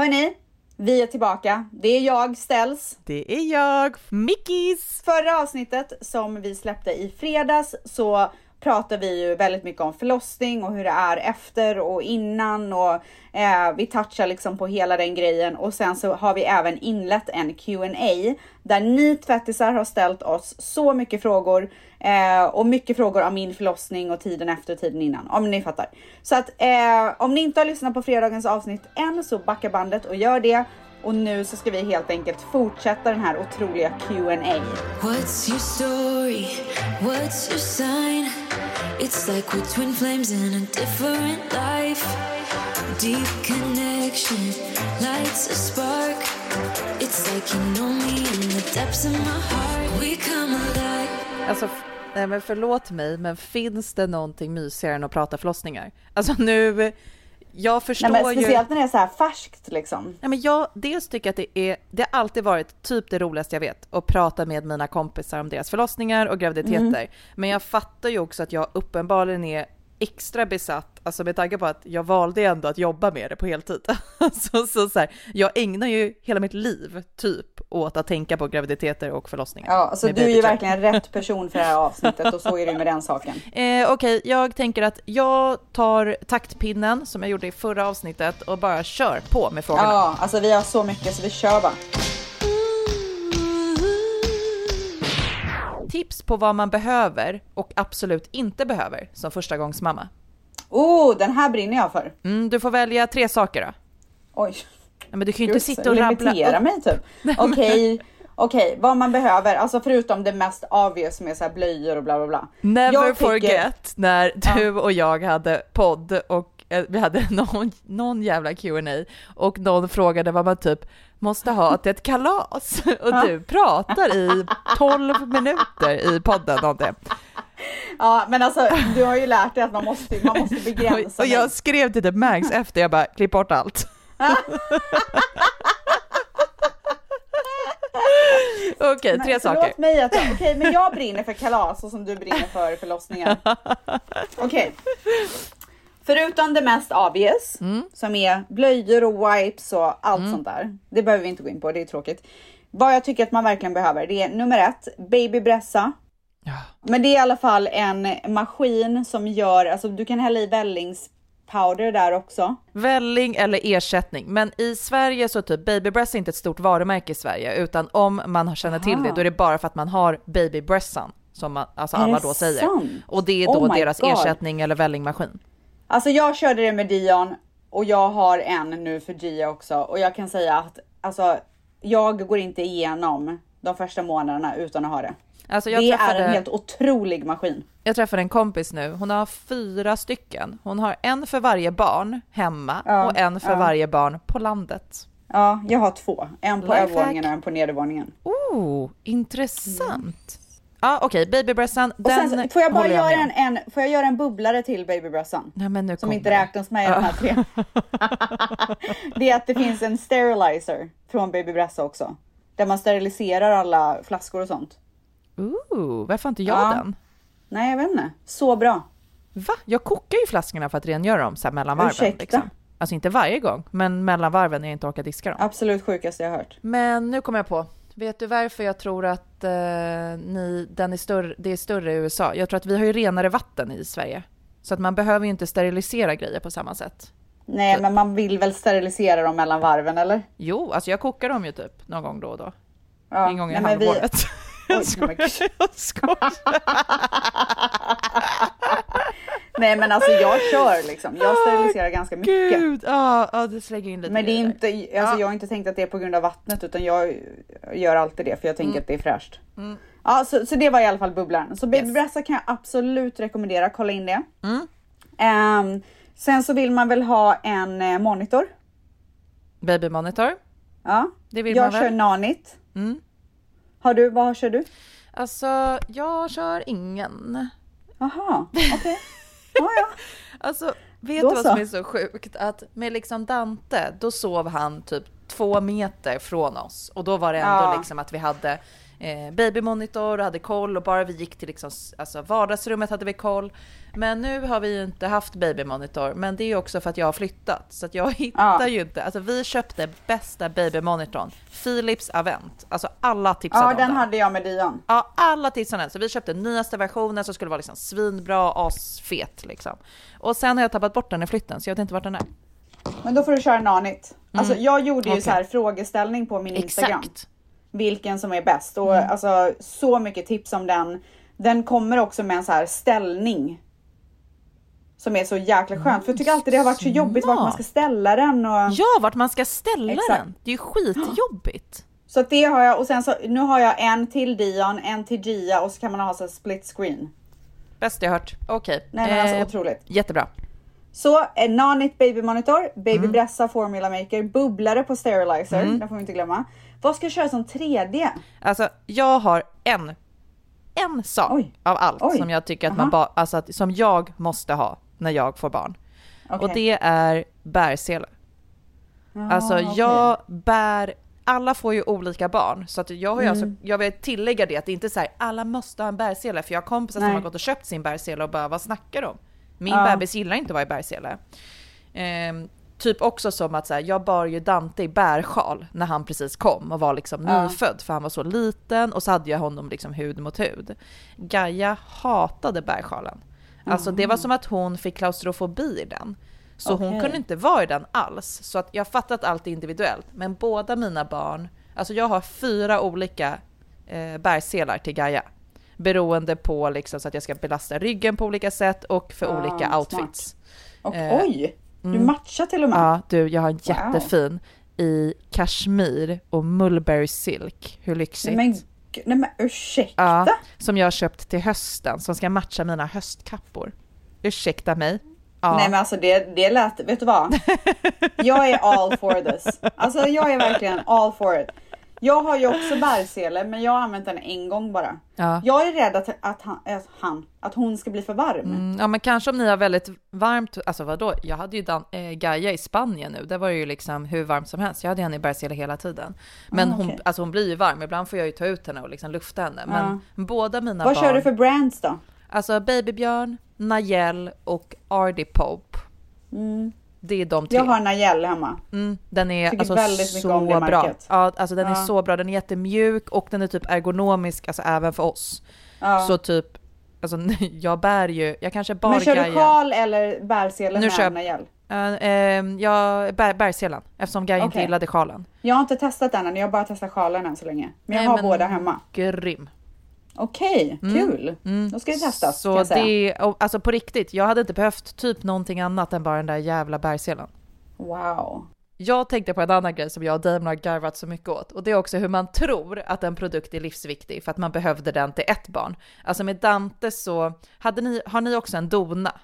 Hörni, vi är tillbaka. Det är jag, Ställs. Det är jag, Mickis. Förra avsnittet som vi släppte i fredags så pratar vi ju väldigt mycket om förlossning och hur det är efter och innan och eh, vi touchar liksom på hela den grejen och sen så har vi även inlett en Q&A där ni tvättisar har ställt oss så mycket frågor eh, och mycket frågor om min förlossning och tiden efter och tiden innan, om ni fattar. Så att eh, om ni inte har lyssnat på fredagens avsnitt än så backa bandet och gör det. Och nu så ska vi helt enkelt fortsätta den här otroliga Q&A. What's your story? What's your sign? It's like we're twin flames in a different life. Deep connection lights a spark. It's like you know me in the depths of my heart. We come alive. Alltså, nej men förlåt mig, men finns det någonting mysigare än att prata förlossningar? Alltså nu jag förstår Nej, men speciellt ju... när det är så här färskt liksom. Nej, men jag dels tycker att det är, det har alltid varit typ det roligaste jag vet, att prata med mina kompisar om deras förlossningsar och graviditeter. Mm. Men jag fattar ju också att jag uppenbarligen är extra besatt, alltså med tanke på att jag valde ändå att jobba med det på heltid. så, så, så här, jag ägnar ju hela mitt liv typ åt att tänka på graviditeter och förlossningar. Ja, alltså du är ju verkligen rätt person för det här avsnittet och så är det ju med den saken. Eh, Okej, okay, jag tänker att jag tar taktpinnen som jag gjorde i förra avsnittet och bara kör på med frågorna. Ja, alltså vi har så mycket så vi kör bara. Tips på vad man behöver och absolut inte behöver som förstagångsmamma? Oh, den här brinner jag för. Mm, du får välja tre saker då. Oj. Ja, men du kan ju inte sitta och rabbla upp. mig typ. Okej, okay. Okay, vad man behöver, alltså förutom det mest obvious som är så blöjor och bla bla bla. Never tycker... forget när du och jag hade podd och vi hade någon, någon jävla Q&A och någon frågade vad man typ måste ha till ett kalas och ja. du pratar i 12 minuter i podden om det. Ja, men alltså du har ju lärt dig att man måste, man måste begränsa Och jag mig. skrev till typ Max efter, jag bara klipp bort allt. Okej, okay, tre Nej, saker. mig att, okej, okay, men jag brinner för kalas och som du brinner för förlossningar. Okej. Okay. Förutom det mest obvious, mm. som är blöjor och wipes och allt mm. sånt där. Det behöver vi inte gå in på, det är tråkigt. Vad jag tycker att man verkligen behöver, det är nummer ett, babybressa. Ja. Men det är i alla fall en maskin som gör, alltså du kan hälla i vällingspowder där också. Välling eller ersättning. Men i Sverige så typ babybreast är inte ett stort varumärke i Sverige, utan om man känner till Aha. det, då är det bara för att man har babybressan som man, alltså alla då säger. Och det är då oh deras God. ersättning eller vällingmaskin. Alltså jag körde det med Dion och jag har en nu för Gia också och jag kan säga att alltså jag går inte igenom de första månaderna utan att ha det. Alltså det träffade, är en helt otrolig maskin. Jag träffade en kompis nu, hon har fyra stycken. Hon har en för varje barn hemma ja, och en för ja. varje barn på landet. Ja, jag har två. En på övervåningen och en på nedervåningen. Oh, intressant. Ja okej, okay. babybressan, den sen, Får jag bara göra en, en, får jag göra en bubblare till babybressan? Nej, som inte räknas med i de här tre. det är att det finns en sterilizer från babybressa också. Där man steriliserar alla flaskor och sånt. Ooh, varför har inte jag ja. den? Nej, jag vet inte. Så bra. Va? Jag kokar ju flaskorna för att rengöra dem så här mellan varven. Ursäkta? Liksom. Alltså inte varje gång, men mellan varven när jag inte orkar diska dem. Absolut sjukaste jag hört. Men nu kommer jag på. Vet du varför jag tror att eh, ni, den är större, det är större i USA? Jag tror att vi har ju renare vatten i Sverige. Så att man behöver ju inte sterilisera grejer på samma sätt. Nej, så. men man vill väl sterilisera dem mellan varven, eller? Jo, alltså jag kokar dem ju typ någon gång då och då. Ja, en gång i halvåret. Vi... Jag skojar, jag skojar. Nej men alltså jag kör liksom. Jag steriliserar ganska mycket. Gud, ja, oh, oh, det slänger in lite Men det är inte, alltså ja. jag har inte tänkt att det är på grund av vattnet utan jag gör alltid det för jag tänker mm. att det är fräscht. Mm. Ja, så, så det var i alla fall bubblan. Så Baby yes. kan jag absolut rekommendera, kolla in det. Mm. Um, sen så vill man väl ha en eh, monitor. Babymonitor. Ja, det vill jag man väl. kör Nanit. Mm. Har du, vad kör du? Alltså, jag kör ingen. Jaha, okej. Okay. Ja. Alltså, vet då du vad som är så sjukt? Att med liksom Dante, då sov han typ två meter från oss och då var det ändå ja. liksom att vi hade eh, babymonitor och hade koll och bara vi gick till liksom, alltså vardagsrummet hade vi koll. Men nu har vi ju inte haft babymonitor, men det är också för att jag har flyttat så att jag hittar ja. ju inte. Alltså vi köpte bästa babymonitorn, Philips Avent. Alltså alla tipsade ja, om den. Ja, den hade jag med Dion. Ja, alla tipsade om den. Så vi köpte nyaste versionen som skulle vara liksom svinbra, asfet liksom. Och sen har jag tappat bort den i flytten så jag vet inte vart den är. Men då får du köra Nanit. Mm. Alltså jag gjorde ju okay. så här frågeställning på min Instagram. Vilken som är bäst och mm. alltså så mycket tips om den. Den kommer också med en så här ställning. Som är så jäkla skönt. Mm, för jag tycker alltid det har varit så jobbigt vart man ska ställa den. Och... Ja, vart man ska ställa Exakt. den. Det är ju skitjobbigt. Så det har jag och sen så nu har jag en till Dion, en till Gia och så kan man ha så split screen. Bäst jag hört. Okej. Okay. Nej men alltså eh, otroligt. Jättebra. Så eh, Nanit Baby Monitor, Baby mm. Bressa Formula Maker, bubblare på Sterilizer, mm. det får vi inte glömma. Vad ska du köra som tredje? Alltså jag har en, en sak Oj. av allt Oj. som jag tycker att Aha. man bara, alltså att, som jag måste ha när jag får barn. Okay. Och det är bärsele. Ah, alltså okay. jag bär alla får ju olika barn så att jag har alltså, mm. alltså, jag vill tillägga det att det inte är så här, alla måste ha en bärsele för jag har kompisar som har gått och köpt sin bärsele och bara vad snackar de? Min ja. bebis gillar inte att vara i bärsele. Eh, typ också som att så här, jag bar ju Dante i bärsjal när han precis kom och var liksom ja. nyfödd för han var så liten och så hade jag honom liksom hud mot hud. Gaia hatade bärsjalen. Alltså det var som att hon fick klaustrofobi i den. Så okay. hon kunde inte vara i den alls. Så att jag fattar att allt är individuellt. Men båda mina barn, alltså jag har fyra olika eh, bärselar till Gaia beroende på liksom så att jag ska belasta ryggen på olika sätt och för ah, olika outfits. Och eh, oj, du mm. matchar till och med. Ja, du, jag har en jättefin wow. i kashmir och mulberry silk. Hur lyxigt? Men, nej men ursäkta? Ja, som jag har köpt till hösten som ska matcha mina höstkappor. Ursäkta mig. Ja. Nej men alltså det, det lät, vet du vad? Jag är all for this. Alltså jag är verkligen all for it. Jag har ju också bärsele, men jag har använt den en gång bara. Ja. Jag är rädd att, att, han, att, han, att hon ska bli för varm. Mm, ja, men kanske om ni har väldigt varmt, alltså vadå, jag hade ju Dan, äh, Gaia i Spanien nu, det var ju liksom hur varmt som helst. Jag hade henne i bärsele hela tiden. Men ah, hon, alltså hon blir ju varm, ibland får jag ju ta ut henne och liksom lufta henne. Men ah. båda mina Vad barn... kör du för brands då? Alltså Babybjörn, Nayel och Ardy Pope. Mm. Det är de tre. Jag har Najell hemma. Mm, den är alltså så bra. Ja, alltså den ja. är så bra. Den är jättemjuk och den är typ ergonomisk, alltså även för oss. Ja. Så typ, alltså jag bär ju, jag kanske bara Men kör du sjal eller bärsele med köp, Najell? Uh, uh, jag bär, bärselen eftersom Gaia okay. inte gillade sjalen. Jag har inte testat den än, jag har bara testat sjalen än så länge. Men jag Nej, har men båda hemma. Grym. Okej, okay, mm. kul. Mm. Då ska det testas. Så det, alltså på riktigt, jag hade inte behövt typ någonting annat än bara den där jävla bergselen. Wow. Jag tänkte på en annan grej som jag och Damon har garvat så mycket åt och det är också hur man tror att en produkt är livsviktig för att man behövde den till ett barn. Alltså med Dante så, hade ni, har ni också en dona?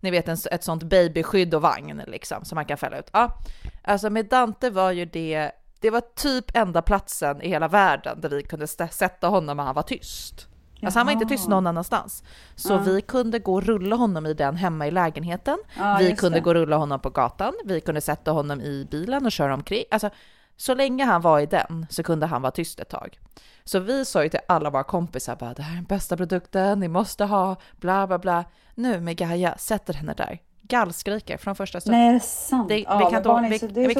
Ni vet en, ett sånt babyskydd och vagn liksom som man kan fälla ut. Ja, alltså med Dante var ju det det var typ enda platsen i hela världen där vi kunde sätta honom och han var tyst. Alltså han var inte tyst någon annanstans. Så ja. vi kunde gå och rulla honom i den hemma i lägenheten. Ja, vi kunde det. gå och rulla honom på gatan. Vi kunde sätta honom i bilen och köra omkring. Alltså, så länge han var i den så kunde han vara tyst ett tag. Så vi sa ju till alla våra kompisar bara det här är den bästa produkten, ni måste ha, bla bla bla. Nu med Gaia, sätter henne där, gallskriker från första stund. Nej, är det sant? Det, ja, vi kan inte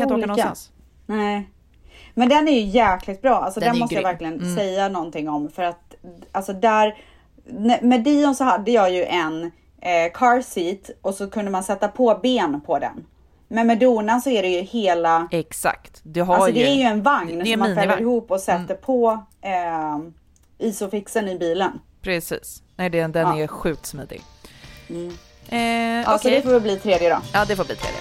åka någonstans. Nej. Men den är ju jäkligt bra, alltså den, den måste grym. jag verkligen mm. säga någonting om för att alltså där med Dion så hade jag ju en eh, car seat och så kunde man sätta på ben på den. Men med Donan så är det ju hela. Exakt. Du har alltså ju, det är ju en vagn som man fäller ihop och sätter mm. på eh, isofixen i bilen. Precis. Nej, den, den ja. är sjukt smidig. Mm. Eh, ja, okay. så det får väl bli tredje då. Ja, det får bli tredje.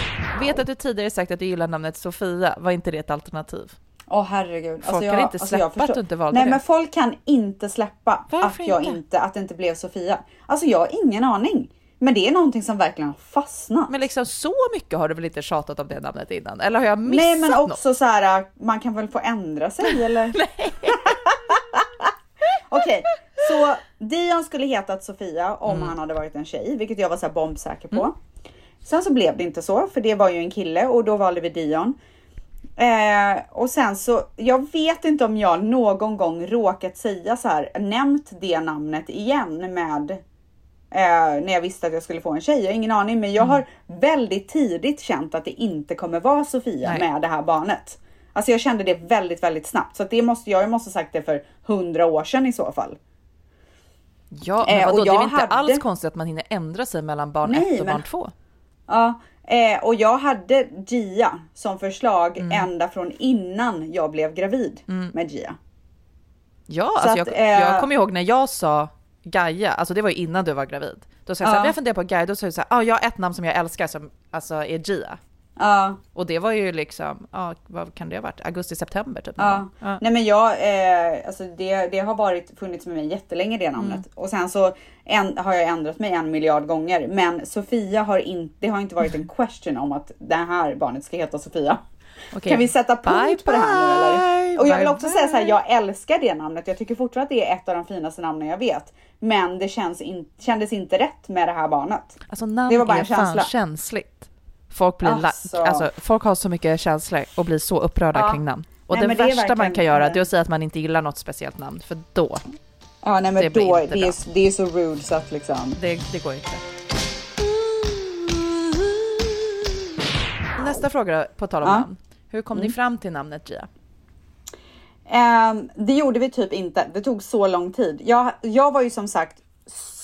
Vet att du tidigare sagt att du gillar namnet Sofia. Var inte det ett alternativ? Åh herregud. Folk kan inte släppa jag förstår- att du inte valde Nej det. men folk kan inte släppa Varför att jag inte? inte, att det inte blev Sofia. Alltså jag har ingen aning. Men det är någonting som verkligen har fastnat. Men liksom så mycket har du väl inte tjatat om det namnet innan? Eller har jag missat Nej men något? också så här, man kan väl få ändra sig eller? Okej, så Dion skulle hetat Sofia om Mm. han hade varit en tjej, vilket jag var så här bombsäker på. Sen så blev det inte så, för det var ju en kille och då valde vi Dion. Eh, och sen så, jag vet inte om jag någon gång råkat säga så här, nämnt det namnet igen med eh, när jag visste att jag skulle få en tjej. Jag har ingen aning, men jag har väldigt tidigt känt att det inte kommer vara Sofia Nej. med det här barnet. Alltså jag kände det väldigt, väldigt snabbt. Så att det måste jag, jag måste ha sagt det för hundra år sedan i så fall. Ja, men Eh, och vadå, det är jag väl inte hade- alls konstigt att man hinner ändra sig mellan barn Nej, 1 och men- barn 2. Ja, eh, och jag hade Gia som förslag Mm. ända från innan jag blev gravid med Gia. Ja, Så alltså att, jag, eh, jag kommer ihåg när jag sa Gaia, alltså det var ju innan du var gravid. Då sa jag Ja. såhär, jag funderar på Gaia, då sa du såhär, ah, jag har ett namn som jag älskar som alltså är Gia. Ja, Och det var ju liksom, ja vad kan det ha varit? Augusti, september typ. ja. ja. Nej men jag, eh, alltså det, det har varit funnits med mig jättelänge det namnet. Mm. Och sen så en, har jag ändrat mig en miljard gånger. Men Sofia har inte, det har inte varit en question om att det här barnet ska heta Sofia. Okej. Kan vi sätta punkt Bye, på det här nu eller? bye, Och jag vill bye, också säga så här, bye. jag älskar det namnet. Jag tycker fortfarande att det är ett av de finaste namnen jag vet. Men det känns in, kändes inte rätt med det här barnet. Alltså namn Det var bara är en fan känsla. känsligt. Folk, blir Alltså. alltså, folk har så mycket känslor och blir så upprörda Ja. kring namn. Och Nej, det men det värsta man kan göra det är att säga att man inte gillar något speciellt namn, för då, Ja nej men Det då, det är, det är så rude så att liksom. det, det går inte. Nästa fråga då, på tal om Ja. namn. Hur kom ni fram till namnet Gia? Ehm, det gjorde vi typ inte. Det tog så lång tid. Jag, jag var ju som sagt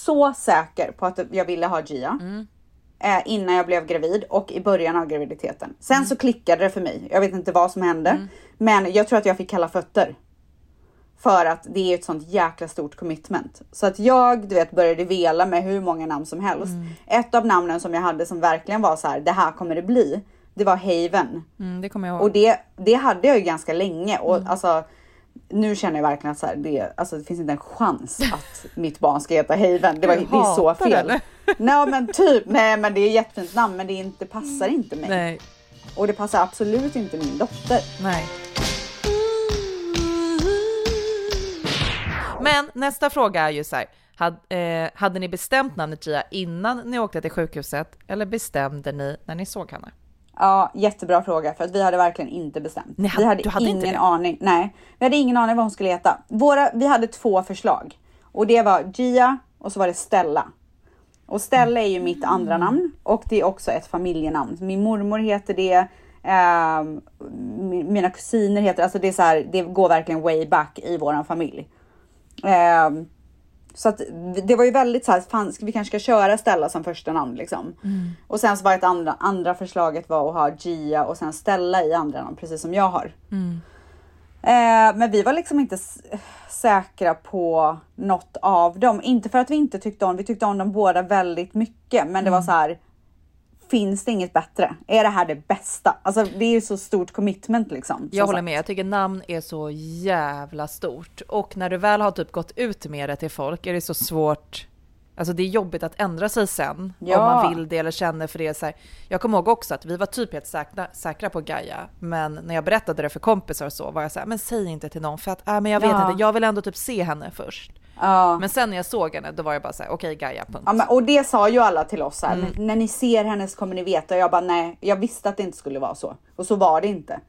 så säker på att jag ville ha Gia. Eh, innan jag blev gravid och i början av graviditeten. Sen så klickade det för mig. Jag vet inte vad som hände. Men jag tror att jag fick kalla fötter. För att det är ett sånt jäkla stort commitment. Så att jag, du vet, började vela med hur många namn som helst. Ett av namnen som jag hade som verkligen var så här, det här kommer det bli. Det var Haven. Mm, det kommer jag ihåg. Och det, det hade jag ju ganska länge och Mm. alltså nu känner jag verkligen att så här, det, alltså, det finns inte en chans att mitt barn ska heta Haven. Det, var, det är så det, fel. eller? Nej men typ, nej men det är ett jättefint namn men det inte, passar inte mig. Nej, Och det passar absolut inte min dotter. nej. Men nästa fråga är ju så här. Hade, eh, hade ni bestämt namnet Gia innan ni åkte till sjukhuset eller bestämde ni när ni såg henne? Ja, jättebra fråga för att vi hade verkligen inte bestämt. Hade- vi hade, hade ingen det? aning. Nej, vi hade ingen aning vad hon skulle heta. Våra, vi hade två förslag och det var Gia och så var det Stella. Och Stella är ju mitt andra namn och det är också ett familjenamn. Min mormor heter det. mi- mina kusiner heter alltså det är så här, det går verkligen way back i våran familj. Ehm, så att det var ju väldigt så här, fan, vi kanske ska köra Stella som första namn liksom. Och sen så var ett andra, andra förslaget var att ha Gia och sen Stella i andra namn, precis som jag har. Eh, men vi var liksom inte säkra på något av dem. Inte för att vi inte tyckte om, vi tyckte om dem båda väldigt mycket, men det var så här. Finns det inget bättre? Är det här det bästa? Alltså det är ju så stort commitment liksom. Jag håller sagt. med, jag tycker namn är så jävla stort. Och när du väl har typ gått ut med det till folk är det så svårt, alltså det är jobbigt att ändra sig sen Ja. om man vill det eller känner för det. Så här, jag kommer ihåg också att vi var typ helt säkra, säkra på Gaia, men när jag berättade det för kompisar och så var jag så här, men säg inte till någon för att, äh, men jag vet Ja. inte, jag vill ändå typ se henne först. Ja. Men sen när jag såg henne, då var jag bara så här, okej Gaia, punkt. Ja, men, och det sa ju alla till oss här. Mm. När ni ser henne så kommer ni veta. Och jag bara nej, jag visste att det inte skulle vara så. Och så var det inte.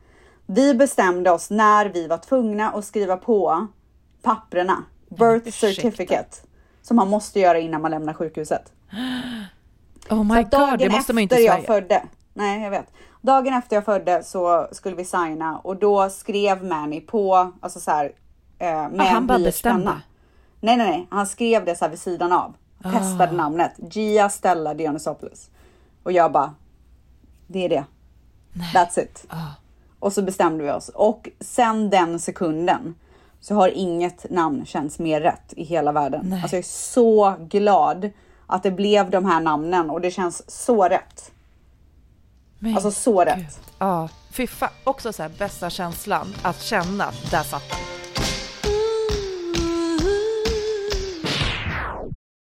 Vi bestämde oss när vi var tvungna att skriva på papprena. Birth certificate. Som man måste göra innan man lämnar sjukhuset. oh my Så god, det måste man ju inte i jag födde. Nej, jag vet. Dagen efter jag födde så skulle vi signa och då skrev Manny på, alltså så här, eh, med Ah, han bara bestämde? Nej, nej, nej. Han skrev det så här vid sidan av. Ah. Testade namnet. Gia Stella Dionysopoulos. Och jag bara, det är det. That's it. Ah. Och så bestämde vi oss. Och sen den sekunden så har inget namn känts mer rätt i hela världen. Nej. Alltså jag är så glad att det blev de här namnen och det känns så rätt. Men Alltså så gud. rätt. Ja, fy fan. Också så här bästa känslan att känna där satt den.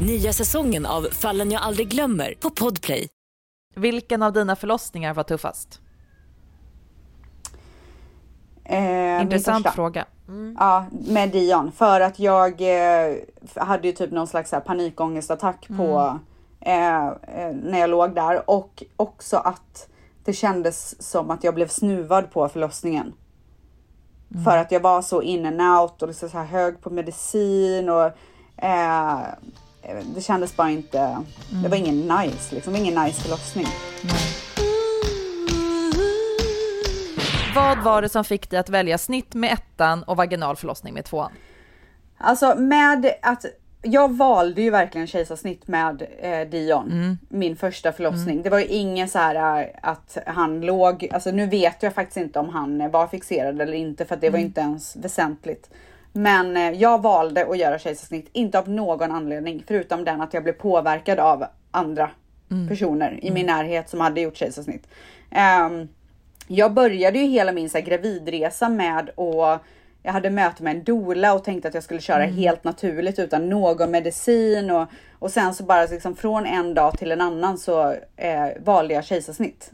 Nya säsongen av Fallen jag aldrig glömmer på Podplay. Vilken av dina förlossningar var tuffast? Eh, Intressant fråga. Ja, med Dion. För att jag eh, hade ju typ någon slags här panikångestattack på eh, eh, när jag låg där och också att det kändes som att jag blev snuvad på förlossningen. För att jag var så in and out och liksom så här hög på medicin och eh, det kändes bara inte, det var ingen nice liksom, ingen nice förlossning. Vad var det som fick dig att välja snitt med ettan och vaginal förlossning med tvåan? Alltså med att jag valde ju verkligen kejsarsnitt med eh, Dion, min första förlossning. Det var ju ingen så här eh, att han låg, alltså nu vet jag faktiskt inte om han var fixerad eller inte för att det var inte ens väsentligt. Men eh, jag valde att göra kejsarsnitt, inte av någon anledning förutom den att jag blev påverkad av andra personer i min närhet som hade gjort kejsarsnitt. Ehm, jag började ju hela min så här, gravidresa med att jag hade möte med en doula och tänkte att jag skulle köra helt naturligt utan någon medicin och, och sen så bara liksom från en dag till en annan så eh, valde jag kejsarsnitt.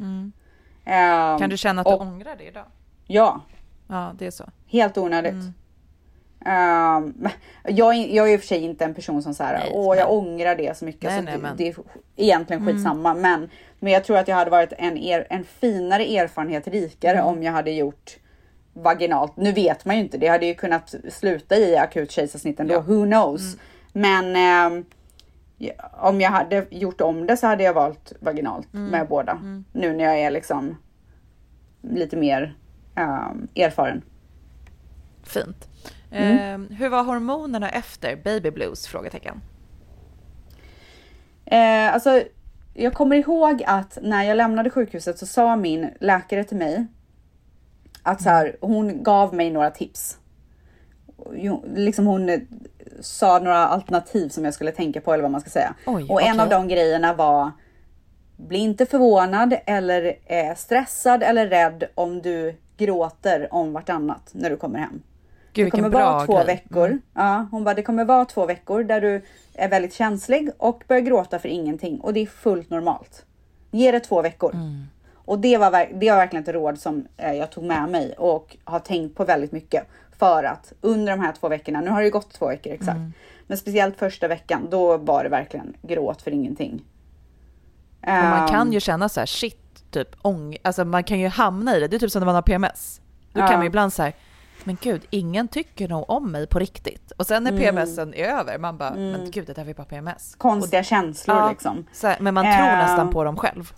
Ehm, Kan du känna att du och- ångrar det idag? Ja, Ja, det är så. helt onödigt. Ehm, men jag, är- jag är i och för sig inte en person som säger Nej, åh jag men- ångrar det så mycket. Nej, så nej, det, men- det är egentligen skitsamma. Men, men jag tror att jag hade varit en, er, en finare erfarenhet rikare om jag hade gjort vaginalt. Nu vet man ju inte, det hade ju kunnat sluta i akut kejsarsnitt ändå, Ja. who knows. Men ehm, ja, om jag hade gjort om det så hade jag valt vaginalt med båda. Nu när jag är liksom lite mer ehm, erfaren. Fint. Mm. Eh, hur var hormonerna efter baby blues? Frågetecken. Eh, alltså, jag kommer ihåg att när jag lämnade sjukhuset så sa min läkare till mig att så här, hon gav mig några tips. Liksom hon eh, sa några alternativ som jag skulle tänka på eller vad man ska säga. Oj, och en av de grejerna var bli inte förvånad eller eh, stressad eller rädd om du gråter om vartannat när du kommer hem. Gud, Det kommer vara två grej. veckor. Mm. Ja, hon bara, det kommer vara två veckor där du är väldigt känslig och börjar gråta för ingenting och det är fullt normalt. Ge det två veckor. Mm. Och det var, det var verkligen ett råd som eh, jag tog med mig och har tänkt på väldigt mycket. För att under de här två veckorna, nu har det ju gått två veckor exakt. Mm. Men speciellt första veckan, då var det verkligen gråt för ingenting. Och man kan Ehm, ju känna så här, shit, typ ång... Alltså man kan ju hamna i det. Det är typ som när man har PMS. Då Ja. kan man ju ibland så här, men gud, ingen tycker nog om mig på riktigt. Och sen när Mm. PMSen är över, man bara, men gud, det där var ju bara PMS. konstiga känslor Ja. liksom. Här, men man tror Ehm, nästan på dem själv.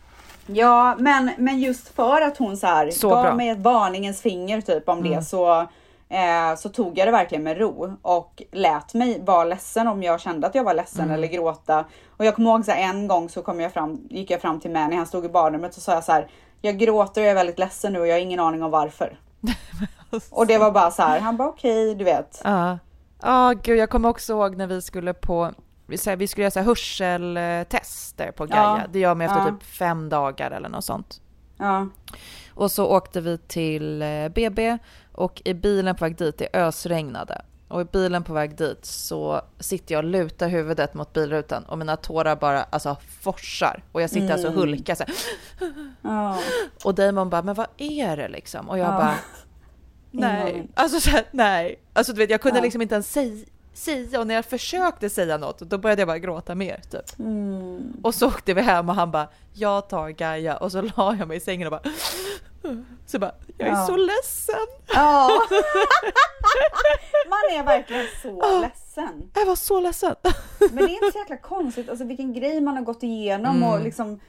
Ja, men, men just för att hon så här Så gav bra. mig ett varningens finger typ om det så, eh, så tog jag det verkligen med ro och lät mig vara ledsen om jag kände att jag var ledsen eller gråta. Och jag kommer ihåg så här, en gång så kom jag fram, gick jag fram till Manny, han stod i badrummet och sa jag så här, jag gråter och jag är väldigt ledsen nu och jag har ingen aning om varför. och det var bara så här, han bara okej, du vet. Ja, ja gud, jag kommer också ihåg när vi skulle på, vi skulle göra så här hörseltester på Gaia. Ja, Det gör man efter ja. typ fem dagar eller något sånt. Ja, Och så åkte vi till eh, BB och i bilen på väg dit, det ösregnade. Och i bilen på väg dit så sitter jag och lutar huvudet mot bilrutan och mina tårar bara alltså forsar. Och jag sitter alltså och hulkar så här. ja, Och Damon bara, men vad är det liksom? Och jag Ja. bara, nej. Alltså så här, nej. Alltså du vet, jag kunde Ja. liksom inte ens säga, säga och när jag försökte säga något då började jag bara gråta mer typ. mm. Och så åkte vi hem och han bara, jag tar Gaia och så la jag mig i sängen och bara, så bara, jag är Ja. så ledsen. ja. Man är verkligen så ledsen. Jag var så ledsen. Men det är inte så jäkla konstigt, alltså vilken grej man har gått igenom och liksom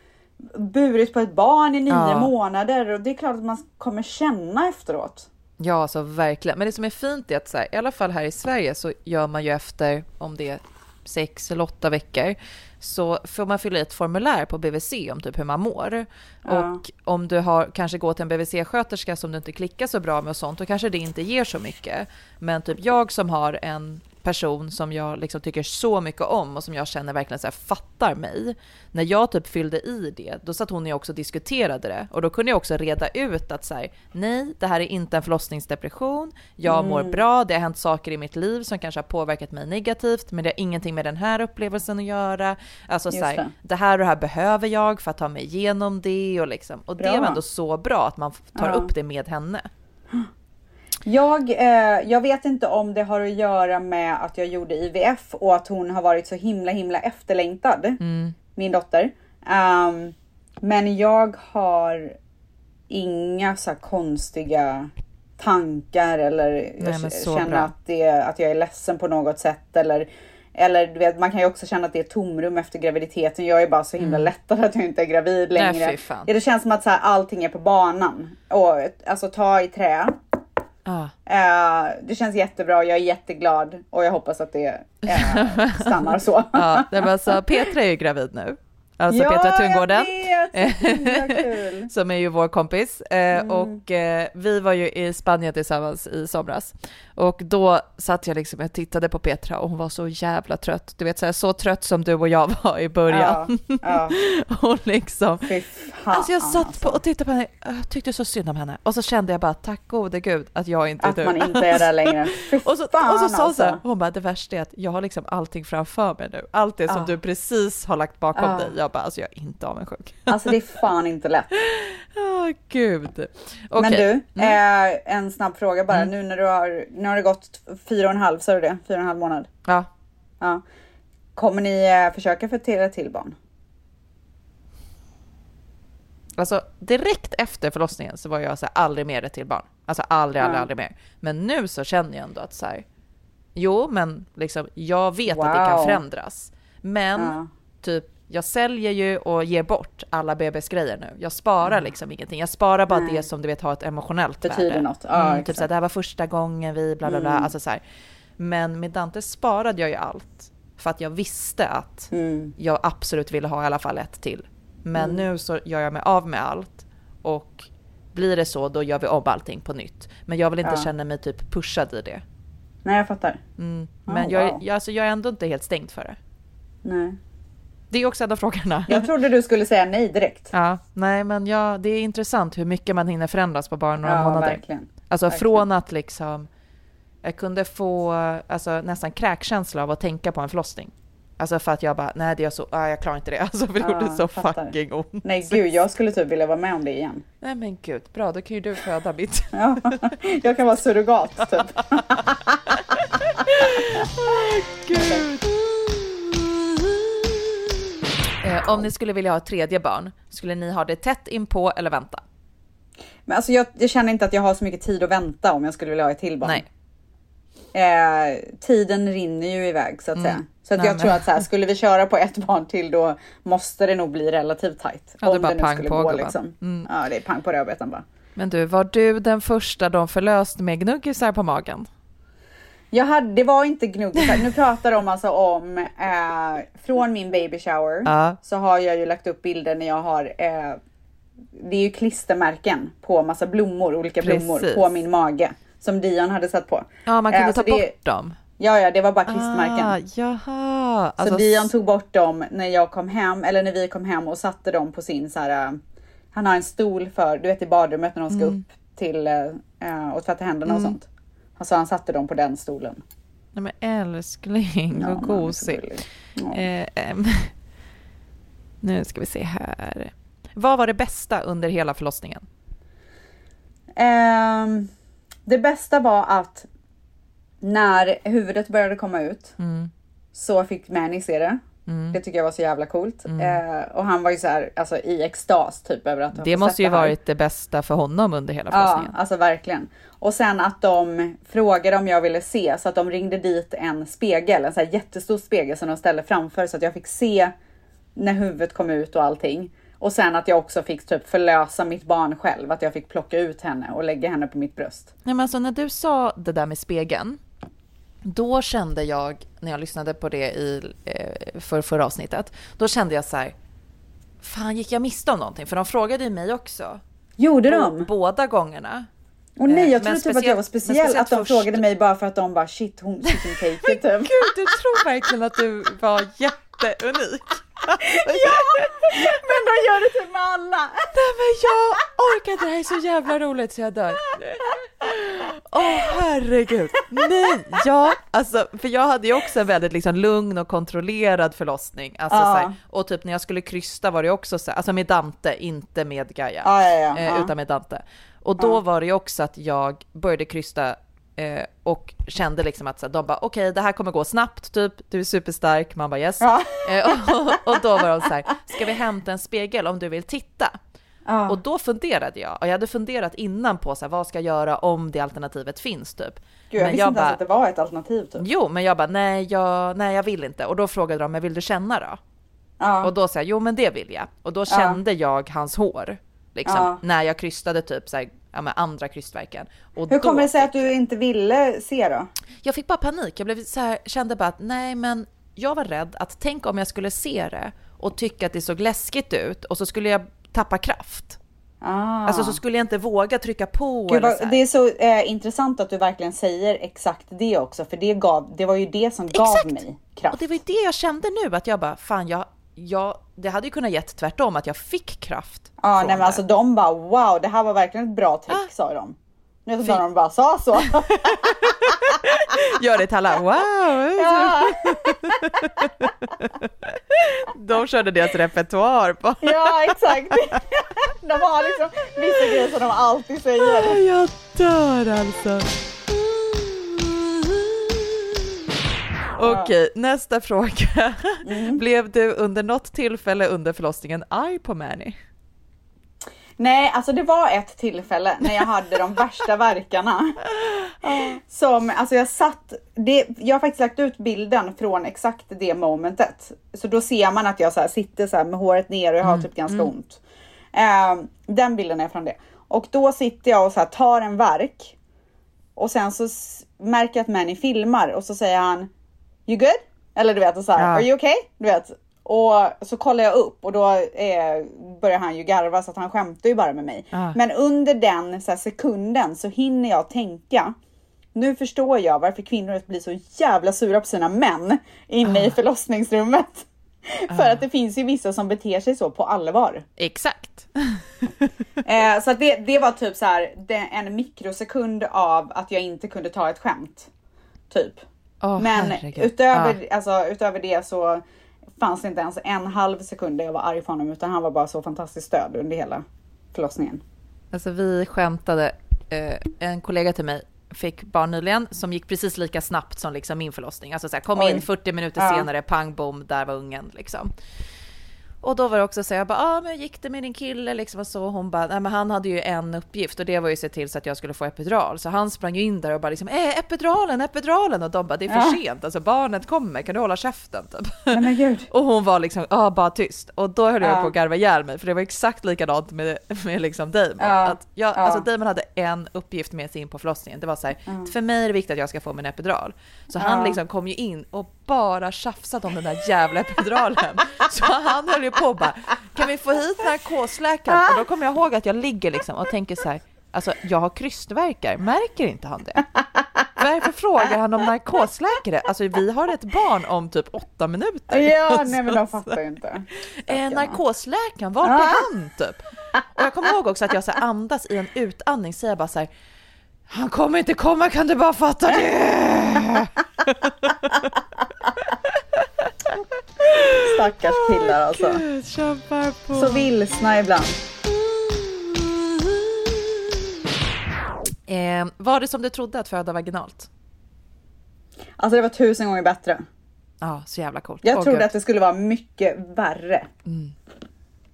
burit på ett barn i nio Ja. månader och det är klart att man kommer känna efteråt. Ja, alltså verkligen. Men det som är fint är att så här, i alla fall här i Sverige så gör man ju efter, om det är sex eller åtta veckor, så får man fylla i ett formulär på BVC om typ hur man mår. Ja. Och om du har, kanske går till en BVC-sköterska som du inte klickar så bra med och sånt, då kanske det inte ger så mycket. Men typ jag som har en person som jag liksom tycker så mycket om och som jag känner verkligen så här fattar mig. När jag typ fyllde i det, då satt hon och jag också och diskuterade det och då kunde jag också reda ut att så här, nej, det här är inte en förlossningsdepression. Jag mår bra, det har hänt saker i mitt liv som kanske har påverkat mig negativt, men det har ingenting med den här upplevelsen att göra. Alltså så här, det. det här och det här behöver jag för att ta mig igenom det och liksom. Och det Bra. var ändå så bra att man tar Ja. upp det med henne. Jag, eh, jag vet inte om det har att göra med att jag gjorde IVF och att hon har varit så himla himla efterlängtad. Min dotter. Ehm, men jag har inga så konstiga tankar eller jag så känner bra. att, det, att jag är ledsen på något sätt. Eller, eller du vet, man kan ju också känna att det är tomrum efter graviditeten. Jag är bara så himla lättad att jag inte är gravid Nej, längre. Ja, det känns som att så här, allting är på banan. Och, alltså ta i trä. Ah. Det känns jättebra, jag är jätteglad och jag hoppas att det eh, stannar så. Ja, det var alltså, Petra är ju gravid nu. Alltså Petra Tungården. kul. som är ju vår kompis. Eh, Och eh, vi var ju i Spanien tillsammans i somras. Och då satt jag liksom och tittade på Petra och hon var så jävla trött. Du vet så, här, så trött som du och jag var i början. Ja, ja. och liksom, fan alltså jag satt alltså. och tittade på henne, jag tyckte så synd om henne. Och så kände jag bara, tack gode gud att jag inte är Att du. man inte är där längre. Fy Och så, fan och så sa hon så här, alltså. hon bara, det värsta är att jag har liksom allting framför mig nu. Allt det som Ja. du precis har lagt bakom dig. Jag bara, alltså jag är inte avundsjuk. Alltså det är fan inte lätt. Åh gud. Men Okej. Mm. du, eh, en snabb fråga bara. Nu när du har, nu har det gått fyra och en halv, sa du det? Fyra och en halv månad. Ja. Ja. Kommer ni eh, försöka få till ett till barn? Alltså direkt efter förlossningen så var jag så här, aldrig mer ett till barn. Alltså aldrig, aldrig, Ja. aldrig mer. Men nu så känner jag ändå att så här, jo men liksom jag vet att det kan Wow. förändras. Men Ja. typ jag säljer ju och ger bort alla bebisgrejer nu. Jag sparar liksom ingenting. Jag sparar bara Nej. det som du vet har ett emotionellt Betyder värde. något. Ja, mm, typ exakt. så här, det här var första gången vi bla bla bla. Mm. Alltså så här. Men med Dante sparade jag ju allt. För att jag visste att Mm. jag absolut ville ha i alla fall ett till. Men nu så gör jag mig av med allt och blir det så då gör vi om allting på nytt. Men jag vill inte Ja. känna mig typ pushad i det. Nej jag fattar. Mm. Men Oh, jag, wow. jag, alltså, jag är ändå inte helt stängd för det. Nej. Det är också en av frågorna. Jag trodde du skulle säga nej direkt. Ja, nej men ja, det är intressant hur mycket man hinner förändras på bara några Ja, månader. verkligen. Alltså verkligen. från att liksom, jag kunde få alltså, nästan kräkkänsla av att tänka på en förlossning. Alltså för att jag bara, nej det är så, ah, jag klarar inte det. Alltså för det Ja, gjorde så jag fattar. fucking ont. Nej gud, jag skulle typ vilja vara med om det igen. Nej men gud, bra då kan ju du föda mitt. Ja, jag kan vara surrogat typ. Gud. Eh, om ni skulle vilja ha ett tredje barn, skulle ni ha det tätt inpå eller vänta? Men alltså jag, jag känner inte att jag har så mycket tid att vänta om jag skulle vilja ha ett till barn. Nej. Eh, tiden rinner ju iväg så att säga. Så att Mm. Nej, jag men- tror att så här, skulle vi köra på ett barn till då måste det nog bli relativt tajt. Ja, det om bara det nu skulle på, gå liksom. Mm. Ja, det är pang på rödbetan bara. Men du, var du den första de förlöst med gnuggisar på magen? Jag hade, det var inte gnuggisar. Nu pratar de alltså om eh, från min baby shower Ja. så har jag ju lagt upp bilder när jag har eh, det är ju klistermärken på massa blommor, olika blommor Precis. på min mage som Dion hade satt på. Ja, man kunde Eh, ta så det- bort dem. Ja, ja, det var bara klistermärken. Ah, jaha. Så Alltså, Dion tog bort dem när jag kom hem, eller när vi kom hem och satte dem på sin så här. äh, Han har en stol för, du vet i badrummet när de ska Mm. upp till äh, äh, och tvätta händerna och sånt. Så han satte dem på den stolen. Nej men älskling, Ja, vad han är så gosig. gullig. Ja. Eh, nu ska vi se här. Vad var det bästa under hela förlossningen? Ehm, det bästa var att när huvudet började komma ut Mm. så fick Manny se det. Det tycker jag var så jävla coolt. Eh, och han var ju så här, alltså i extas typ över att Det måste ju här. varit det bästa för honom under hela Ja, förlossningen. alltså verkligen. Och sen att de frågade om jag ville se så att de ringde dit en spegel, en så här jättestor spegel som de ställde framför så att jag fick se när huvudet kom ut och allting. Och sen att jag också fick typ förlösa mitt barn själv, att jag fick plocka ut henne och lägga henne på mitt bröst. Nej, men alltså, när du sa det där med spegeln, då kände jag, när jag lyssnade på det i eh, för förra avsnittet, då kände jag så här, fan gick jag miste om någonting? För de frågade ju mig också. Gjorde de? Båda gångerna. Och nej, jag Eh, men trodde typ att jag var men speciell, att de först- frågade mig bara för att de bara shit, hon chicken cake typ. Gud, du tror verkligen att du var jätteunik. Men de gör det typ med alla. Nej men jag orkar inte, det här är så jävla roligt så jag dör. Åh herregud. Nej, ja, alltså för jag hade ju också en väldigt liksom lugn och kontrollerad förlossning. Alltså, Ja. så här, och typ när jag skulle krysta var det också så här, alltså med Dante, inte med Gaia. Ja, ja, ja, eh, ja. Utan med Dante. Och då var det ju också att jag började krysta eh, och kände liksom att så här, de bara okej det här kommer gå snabbt typ, du är superstark, man bara yes. Ja. Eh, och, och då var de så här, ska vi hämta en spegel om du vill titta? Ja. Och då funderade jag, och jag hade funderat innan på så här, vad ska jag göra om det alternativet finns typ. Gud, jag visste inte ens att det var ett alternativ typ. Jo, men jag bara nej jag, nej, jag vill inte. Och då frågade de, men vill du känna då? Ja. Och då sa jag, jo men det vill jag. Och då kände jag hans hår, liksom, när jag krystade typ så här, ja, med andra krystverken. Och Hur kommer det sig att du inte ville se då? Jag fick bara panik. Jag blev så här, kände bara att nej, men jag var rädd att tänk om jag skulle se det och tycka att det såg läskigt ut och så skulle jag tappa kraft. Ah. Alltså så skulle jag inte våga trycka på Gud, vad, det är så eh, intressant att du verkligen säger exakt det också, för det, gav, det var ju det som gav Exakt. mig kraft. Och det var ju det jag kände nu, att jag bara, fan jag, jag det hade ju kunnat gett tvärtom, att jag fick kraft. Ja, nej men det. alltså de bara wow, det här var verkligen ett bra trick Ah. sa de. Nu vet inte de bara sa så. Gör det till alla, wow! ja, De körde deras repertoar på. ja, exakt. De har liksom vissa grejer som de alltid säger. Jag dör alltså. Okej, nästa fråga. Mm. Blev du under något tillfälle under förlossningen arg på Mani? Nej, alltså det var ett tillfälle när jag hade de värsta verkarna. Som, alltså jag satt, det, jag har faktiskt lagt ut bilden från exakt det momentet. Så då ser man att jag så sitter så med håret ner och jag har typ ganska ont. Eh, den bilden är från det. Och då sitter jag och så tar en verk. Och sen så märker jag att Manny filmar och så säger han You good? Eller du vet, och så här, Ja. Are you okay? Du vet. Och så kollar jag upp och då eh, börjar han ju garva så att han skämtar ju bara med mig. Ja. Men under den så här, sekunden så hinner jag tänka. Nu förstår jag varför kvinnor blir så jävla sura på sina män inne i förlossningsrummet. För att det finns ju vissa som beter sig så på allvar. Exakt. Eh, så att det, det var typ så här det, en mikrosekund av att jag inte kunde ta ett skämt. Typ. Åh, Men herregud. utöver, alltså, utöver det så fanns det inte ens en halv sekund där jag var arg på honom utan han var bara så fantastiskt stöd under hela förlossningen. Alltså vi skämtade, eh, en kollega till mig fick barn nyligen som gick precis lika snabbt som liksom min förlossning. Alltså så här, kom Oj. in 40 minuter Ja. senare, pang bom, där var ungen liksom. Och då var det också så jag bara, ah, men gick det med din kille liksom och så. Hon bara, nej men han hade ju en uppgift och det var ju att se till så att jag skulle få epidural. Så han sprang ju in där och bara liksom, eh, epiduralen, epiduralen. Och de bara, det är för Ja. sent, alltså barnet kommer, kan du hålla käften typ. Nej. Och hon var liksom, ja bara tyst. Och då höll jag Ja. på att garva ihjäl mig, för det var exakt likadant med, med liksom Damon. Ja. Att jag, Ja. Alltså Damon hade en uppgift med sig in på förlossningen. Det var så här, för mig är det viktigt att jag ska få min epidural. Så han liksom kom ju in och bara tjafsade om den där jävla epiduralen. så han höll ju på och bara, kan vi få hit narkosläkaren? Och då kommer jag ihåg att jag ligger liksom och tänker så här, alltså jag har krystvärkar, märker inte han det? Varför frågar han om narkosläkare? Alltså vi har ett barn om typ åtta minuter. Ja, nej men de fattar ju inte. Eh, narkosläkaren, vart är han typ? Och jag kommer ihåg också att jag så andas i en utandning, säger jag bara så här, han kommer inte komma, kan du bara fatta det? Stackars killar alltså. Gud, kämpar på. Så vilsna ibland. Eh, var det som du trodde att föda vaginalt? Alltså det var tusen gånger bättre. Ja, så jävla coolt. Jag Åh, trodde gud. att det skulle vara mycket värre.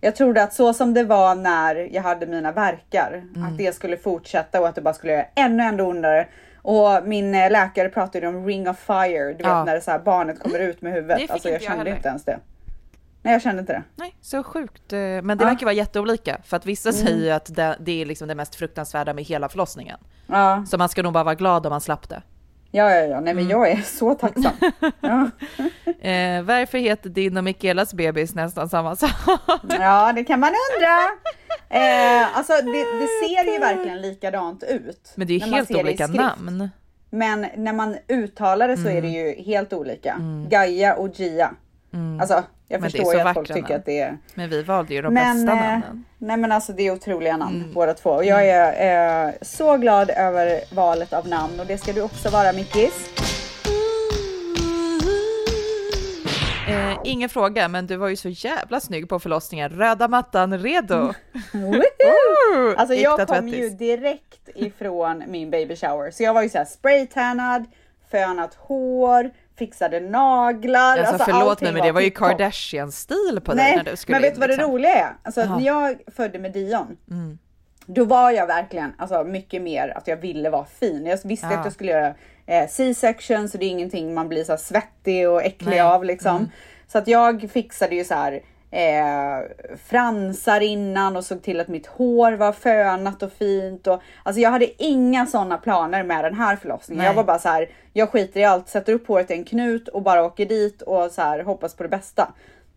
Jag trodde att så som det var när jag hade mina verkar, att det skulle fortsätta och att det bara skulle göra ännu, ännu ondare. Och min eh, läkare pratade om ring of fire, du vet Ja. när det så här barnet kommer ut med Det huvudet. Alltså jag jag kände heller. inte ens det. Nej, jag kände inte det. Nej, så sjukt. eh, Men det Ja. verkar vara jätteolika. För att vissa Mm. säger ju att det, det är liksom det mest fruktansvärda med hela förlossningen. Ja, Så man ska nog bara vara glad om man slapp det. ja, ja. ja. Mm. Nej, men jag är så tacksam. Ja, Eh, varför heter din och Mikaelas bebis nästan samma sak? ja det kan man undra. Eh, alltså, det, det ser ju verkligen likadant ut. Men det är ju helt olika namn. Men när man uttalar det så är det Mm. ju helt olika. Gaia och Gia. Alltså, jag Men förstår ju att folk tycker namn. att det är Men vi valde ju de Men, bästa eh, namnen. nej men alltså det är otroliga namn Mm. båda två. Och jag är eh, så glad över valet av namn och det ska du också vara Mickis. Eh, ingen fråga, men du var ju så jävla snygg på förlossningen. Röda mattan redo! Woohoo! Alltså jag kom ju direkt ifrån min baby shower. Så jag var ju såhär spraytannad, fönat hår, fixade naglar. Alltså, förlåt allting mig, men det var ju. Kardashian-stil på dig när du skulle men vet du vad det liksom. roliga är? Alltså Jaha. när jag födde med Dion, då var jag verkligen alltså, mycket mer att jag ville vara fin. Jag visste Ja. att jag skulle göra eh, C-section så det är ingenting man blir så svettig och äcklig Nej. Mm. av liksom. Så att jag fixade ju så här eh, fransar innan och såg till att mitt hår var fönat och fint. Och, alltså jag hade inga sådana planer med den här förlossningen. Nej. Jag var bara så här, jag skiter i allt, sätter upp håret i en knut och bara åker dit och så här hoppas på det bästa.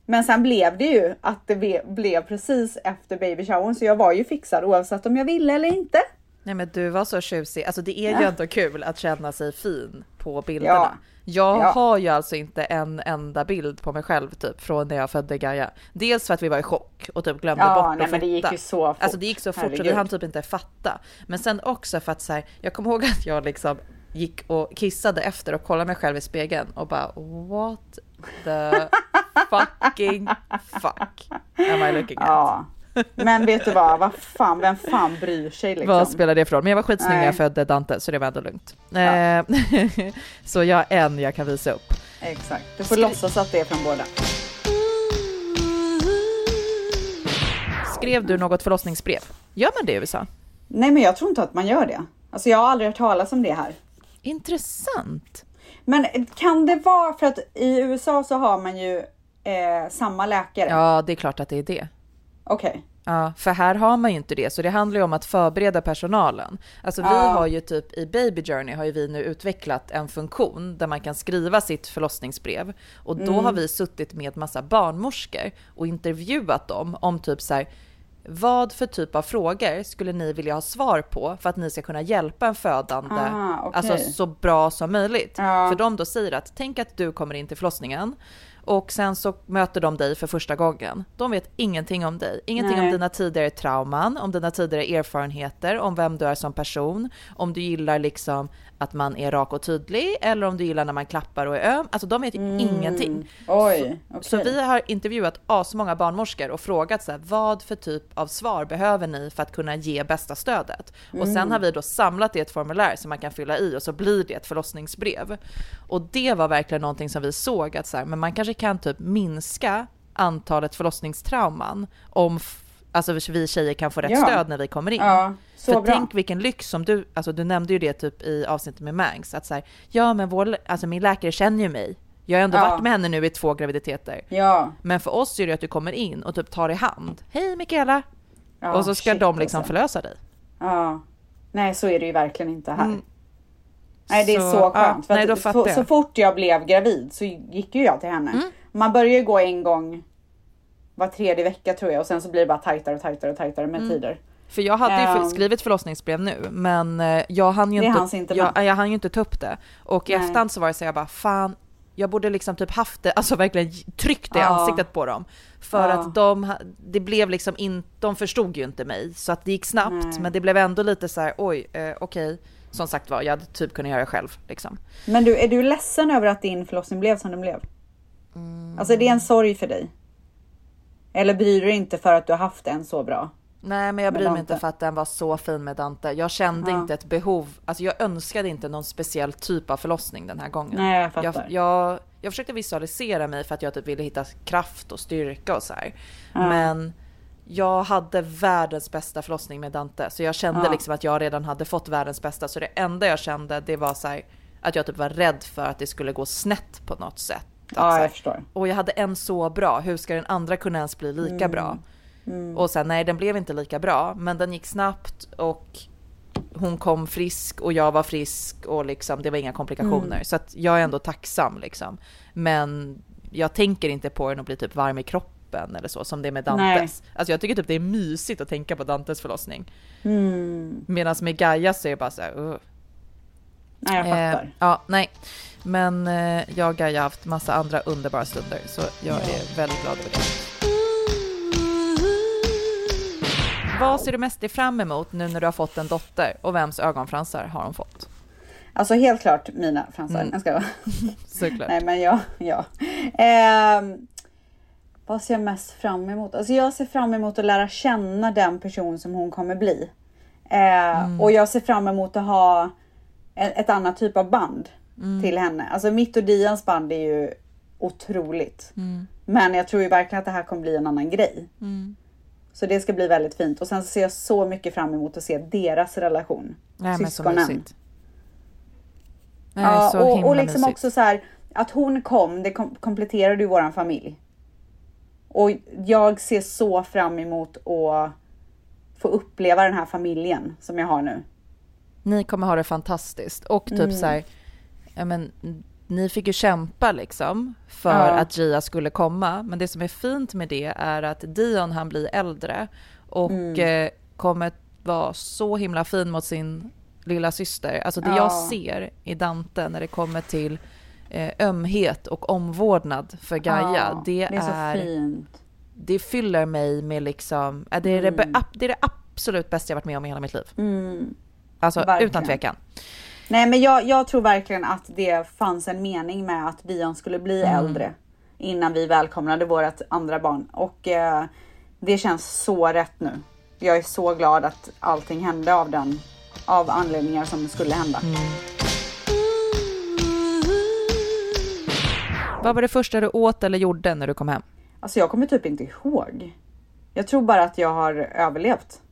Men sen blev det ju att det blev precis efter baby showern så jag var ju fixad oavsett om jag ville eller inte. Nej men du var så tjusig. Alltså det är ju Ja. ändå kul att känna sig fin på bilderna. Ja. Jag Ja. har ju alltså inte en enda bild på mig själv typ från när jag födde Gaia. Dels för att vi var i chock och typ glömde Ja, bort nej, att men det gick ju så fort. Alltså det gick så fort så vi Herregud. hann typ inte fatta. Men sen också för att så här, jag kommer ihåg att jag liksom gick och kissade efter och kollade mig själv i spegeln och bara what the fucking fuck am I looking at? Ja, men vet du vad? Vad fan, vem fan bryr sig liksom? Vad spelar det för roll? Men jag var skitsnygg när jag födde Dante så det var ändå lugnt. Ja. Eh, så jag har en jag kan visa upp. Exakt, du får låtsas att det är från båda. Skrev du något förlossningsbrev? Gör man det i USA? Nej, men jag tror inte att man gör det. Alltså, jag har aldrig hört talas om det här. Intressant. Men kan det vara för att i USA så har man ju eh, samma läkare? Ja, det är klart att det är det. Okej. Ja, för här har man ju inte det, så det handlar ju om att förbereda personalen. Alltså vi har ju typ i Baby Journey har ju vi nu utvecklat en funktion där man kan skriva sitt förlossningsbrev och då har vi suttit med massa barnmorskor och intervjuat dem om typ så här vad för typ av frågor skulle ni vilja ha svar på för att ni ska kunna hjälpa en födande Ah, okej. alltså så bra som möjligt? Ja. För de då säger att tänk att du kommer in till förlossningen och sen så möter de dig för första gången. De vet ingenting om dig, ingenting om Nej. dina tidigare trauman, om dina tidigare erfarenheter, om vem du är som person, om du gillar liksom att man är rak och tydlig eller om du gillar när man klappar och är öm. Alltså de vet ju ingenting. Mm. Oj, okej. Så vi har intervjuat asmånga barnmorskor och frågat så här, vad för typ av svar behöver ni för att kunna ge bästa stödet? Och Mm. sen har vi då samlat det i ett formulär som man kan fylla i och så blir det ett förlossningsbrev. Och det var verkligen någonting som vi såg att så här, men man kanske kan typ minska antalet förlossningstrauman om Alltså vi tjejer kan få rätt Ja. stöd när vi kommer in. Ja, så För bra. tänk vilken lyx som du, alltså du nämnde ju det typ i avsnittet med Mangs, att så här, ja men vår, alltså min läkare känner ju mig. Jag har ändå Ja. varit med henne nu i två graviditeter. Ja. Men för oss är det att du kommer in och typ tar i hand. Hej Mikaela! ja och så ska shit, de liksom alltså. förlösa dig. Ja. Nej, så är det ju verkligen inte här. Mm. Nej, det är Så, så, ja, skönt. för nej, så, så fort jag blev gravid så gick ju jag till henne. Mm. Man börjar ju gå en gång var tredje vecka tror jag och sen så blir det bara tajtare och tajtare och tajtare Mm. med tider. För jag hade ju Ehm. skrivit förlossningsbrev nu, men eh, jag hann ju inte, inte jag, jag hann ju inte ta upp det. Och i efterhand så var det så jag bara, fan, jag borde liksom typ haft det, alltså verkligen tryckt det i Ja. ansiktet på dem. För Ja. att de, det blev liksom in, de förstod ju inte mig. Så att det gick snabbt, Nej. men det blev ändå lite så här, oj, eh, okej. Som sagt var, jag hade typ kunnat göra det själv liksom. Men du, är du ledsen över att din förlossning blev som den blev? Mm. Alltså är det en sorg för dig? Eller bryr du dig inte för att du har haft en så bra? Nej, men jag bryr mig inte för att den var så fin med Dante. Jag kände Ja. inte ett behov, alltså jag önskade inte någon speciell typ av förlossning den här gången. Nej, jag fattar. jag, jag, jag försökte visualisera mig för att jag typ ville hitta kraft och styrka och så här. Ja. Men jag hade världens bästa förlossning med Dante, så jag kände Ja. liksom att jag redan hade fått världens bästa. Så det enda jag kände, det var så här, att jag typ var rädd för att det skulle gå snett på något sätt. Ja, så här, jag förstår. och jag hade en så bra, hur ska den andra kunna ens bli lika bra? Och sen nej, den blev inte lika bra, men den gick snabbt och hon kom frisk och jag var frisk och liksom det var inga komplikationer. Så att jag är ändå tacksam liksom. Men jag tänker inte på den och blir typ varm i kroppen eller så som det är med Dantes. Alltså jag tycker typ det är mysigt att tänka på Dantes förlossning. Medan med Gaia så är det bara så här, uh. Nej, jag Eh, fattar. ja, nej. Men eh, jag har haft massa andra underbara stunder så jag är väldigt glad över det. Vad ser du mest fram emot nu när du har fått en dotter och vems ögonfransar har hon fått? Alltså helt klart mina fransar. Mm. Jag ska... Såklart. Nej men ja, ja. Ehm, vad ser jag mest fram emot? Alltså jag ser fram emot att lära känna den person som hon kommer bli. Eh, Och jag ser fram emot att ha ett, ett annat typ av band till henne. Alltså mitt och Dians band är ju otroligt. Men jag tror ju verkligen att det här kommer bli en annan grej. Så det ska bli väldigt fint. Och sen ser jag så mycket fram emot att se deras relation. Nej, men så Syskonen. Nej, Ja, så och, och liksom mysigt. också så här att hon kom, det kom, kompletterade ju våran familj. Och jag ser så fram emot att få uppleva den här familjen som jag har nu. Ni kommer ha det fantastiskt. Och typ så här, ja men, ni fick ju kämpa liksom för Ja. att Gia skulle komma. Men det som är fint med det är att Dion han blir äldre och eh, kommer vara så himla fin mot sin lilla syster. Alltså det Ja. jag ser i Dante när det kommer till eh, ömhet och omvårdnad för Gaia, Ja, det, det är är, fint. det fyller mig med liksom, det är, det, be- det är det absolut bästa jag varit med om i hela mitt liv. Alltså Mm. Verkligen. utan tvekan. Nej men jag, jag tror verkligen att det fanns en mening med att Dion skulle bli äldre innan vi välkomnade vårt andra barn. Och eh, det känns så rätt nu. Jag är så glad att allting hände av den, av anledningar som skulle hända. Vad var det första du åt eller gjorde när du kom hem? Alltså jag kommer typ inte ihåg. Jag tror bara att jag har överlevt.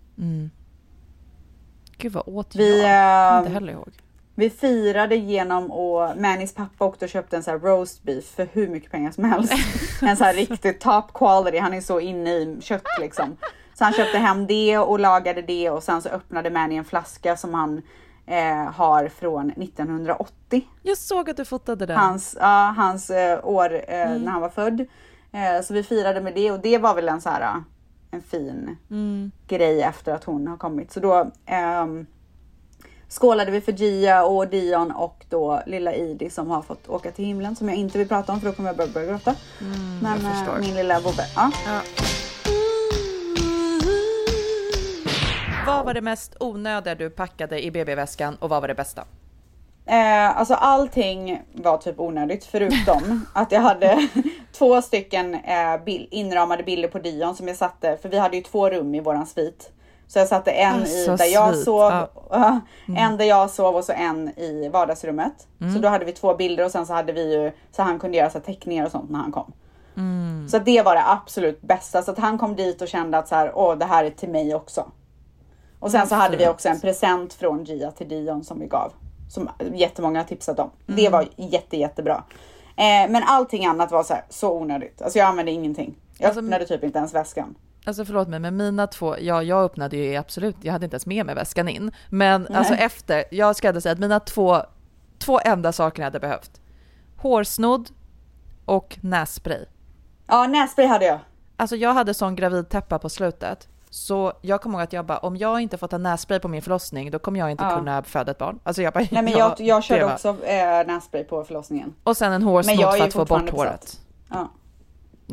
Gud vad åt Vi, jag? Jag kommer eh, inte heller ihåg. Vi firade genom och Mannys pappa åkte och köpte en sån här roast beef för hur mycket pengar som helst. en sån här riktigt top quality. Han är så inne i kött liksom. Så han köpte hem det och lagade det och sen så öppnade Manny en flaska som han eh, har från 1980. Jag såg att du fotade den. Hans, ja, hans eh, år eh, när han var född. Eh, så vi firade med det och det var väl en så här en fin grej efter att hon har kommit. Så då ehm, skålade vi för Gia och Dion och då lilla Idi som har fått åka till himlen som jag inte vill prata om för då kommer jag börja, börja gråta. Men jag förstår. eh, min lilla Bobbe. Ja. Vad var det mest onödiga du packade i BB-väskan och vad var det bästa? Eh, alltså allting var typ onödigt förutom att jag hade två stycken eh, bil- inramade bilder på Dion som jag satte, för vi hade ju två rum i våran svit. Så jag satte en i Alltså, där jag svit, sov, ja. ja, en där jag sov och så en i vardagsrummet. Så då hade vi två bilder och sen så hade vi ju, så han kunde göra så teckningar och sånt när han kom. Så det var det absolut bästa, så att han kom dit och kände att så här, åh det här är till mig också. Och sen så hade vi också en present från Gia till Dion som vi gav. Som jättemånga har tipsat om. Det var jätte jättebra. Eh, men allting annat var så här, så onödigt. Alltså jag använde ingenting. Jag Alltså, öppnade typ inte ens väskan. Alltså förlåt mig, men mina två, ja jag öppnade ju absolut, jag hade inte ens med mig väskan in. Men alltså efter, jag ska ändå säga att mina två, två enda saker jag hade behövt. Hårsnodd och nässpray. Ja nässpray hade jag. Alltså jag hade sån gravidtäppa på slutet. Så jag kommer ihåg att jag bara, om jag inte fått en nässpray på min förlossning, då kommer jag inte Ja. kunna föda ett barn. Alltså jag bara, Nej men ja, jag, jag körde också eh, nässpray på förlossningen. Och sen en hårsnodd för att få bort håret. Ja.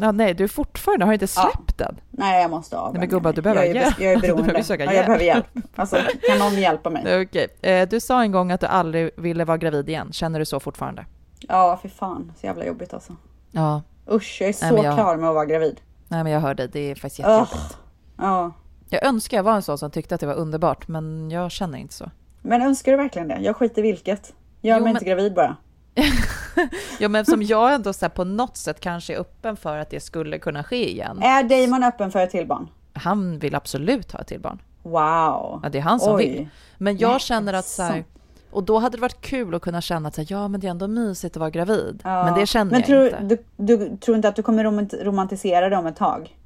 Ja, nej, du är fortfarande, har du inte Ja. släppt den? Nej jag måste av. Nej, men gubbar, du behöver jag är, hjälp. jag är Du beroende. behöver söka ja, jag hjälp. behöver hjälp. Alltså kan någon hjälpa mig? Okej, eh, du sa en gång att du aldrig ville vara gravid igen. Känner du så fortfarande? Ja för fan, så jävla jobbigt alltså. Ja, Usch jag är så Nej, jag- klar med att vara gravid. nej men jag hör dig, det är faktiskt jättejobbigt. Ja. Jag önskar jag var en sån som tyckte att det var underbart, men jag känner inte så. Men önskar du verkligen det? Jag skiter i vilket. Gör Jo, mig men- inte gravid bara. Ja, men som jag ändå så på något sätt kanske är öppen för att det skulle kunna ske igen. Är Damon öppen för ett till barn? Han vill absolut ha ett till barn. Wow. Ja, det är han som Oj. vill. Men jag Nej, känner att så här. Och då hade det varit kul att kunna känna att så här, ja men det är ändå mysigt att vara gravid. Ja. Men det känner Men jag tror, inte. Du, du tror inte att du kommer romant- romantisera det om ett tag?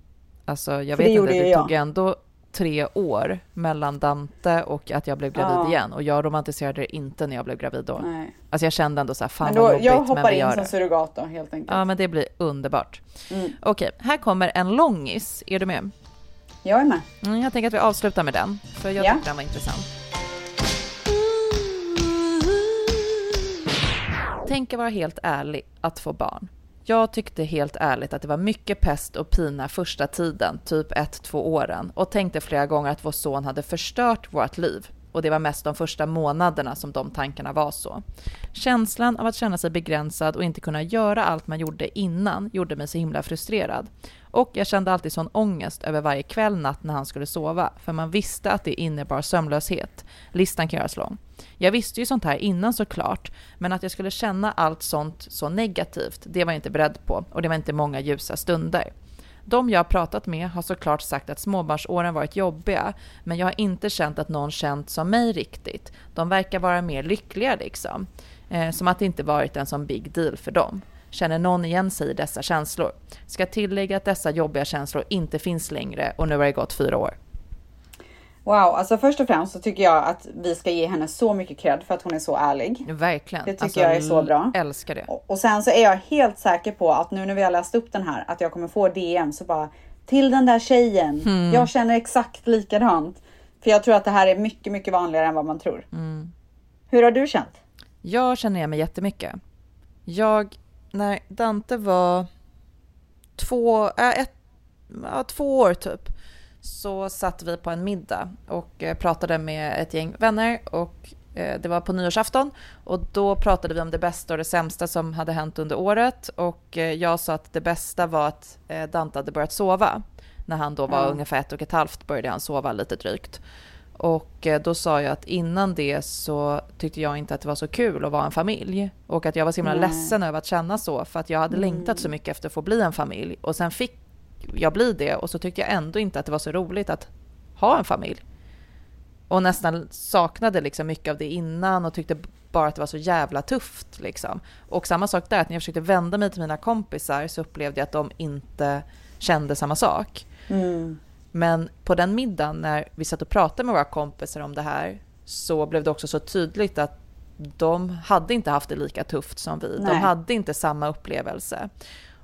Alltså jag För vet inte, det jag. tog ändå tre år mellan Dante och att jag blev gravid Ja. igen. Och jag romantiserade det inte när jag blev gravid då. Nej. Alltså jag kände ändå så här, fan Men vad då, jobbigt, jag men hoppar vi in som det. surrogat då helt enkelt. Ja men det blir underbart. Mm. Okej, här kommer en långis. Är du med? Jag är med. Mm, jag tänker att vi avslutar med den, för jag Ja. tyckte den var intressant. Tänker vara helt ärlig att få barn. Jag tyckte helt ärligt att det var mycket pest och pina första tiden, typ ett, två åren och tänkte flera gånger att vår son hade förstört vårt liv. Och det var mest de första månaderna som de tankarna var så. Känslan av att känna sig begränsad och inte kunna göra allt man gjorde innan gjorde mig så himla frustrerad. Och jag kände alltid sån ångest över varje kväll, natt när han skulle sova, för man visste att det innebar sömnlöshet. Listan kan göras lång. Jag visste ju sånt här innan såklart, men att jag skulle känna allt sånt så negativt, det var jag inte beredd på och det var inte många ljusa stunder. De jag har pratat med har såklart sagt att småbarnsåren varit jobbiga, men jag har inte känt att någon känt som mig riktigt. De verkar vara mer lyckliga liksom. Eh, som att det inte varit en sån big deal för dem. Känner någon igen sig i dessa känslor? Ska tillägga att dessa jobbiga känslor inte finns längre och nu har det gått fyra år. Wow, alltså först och främst så tycker jag att vi ska ge henne så mycket cred för att hon är så ärlig. Verkligen. Det tycker jag är så bra. Älskar det. Och, och sen så är jag helt säker på att nu när vi har läst upp den här att jag kommer få DM så bara till den där tjejen. Hmm. Jag känner exakt likadant. För jag tror att det här är mycket, mycket vanligare än vad man tror. Mm. Hur har du känt? Jag känner igen mig jättemycket. Jag, när Dante var två, äh, ett, ja, två år typ, så satt vi på en middag och eh, pratade med ett gäng vänner och eh, det var på nyårsafton och då pratade vi om det bästa och det sämsta som hade hänt under året och eh, jag sa att det bästa var att Dante hade börjat sova. När han då var Ja. ungefär ett och ett halvt började han sova lite drygt. Och då sa jag att innan det så tyckte jag inte att det var så kul att vara en familj. Och att jag var så himla Nej. ledsen över att känna så. För att jag hade längtat så mycket efter att få bli en familj. Och sen fick jag bli det. Och så tyckte jag ändå inte att det var så roligt att ha en familj. Och nästan saknade liksom mycket av det innan och tyckte bara att det var så jävla tufft. Liksom. Och samma sak där, att när jag försökte vända mig till mina kompisar så upplevde jag att de inte kände samma sak. Mm. Men på den middagen när vi satt och pratade med våra kompisar om det här så blev det också så tydligt att de hade inte haft det lika tufft som vi. De Nej. hade inte samma upplevelse.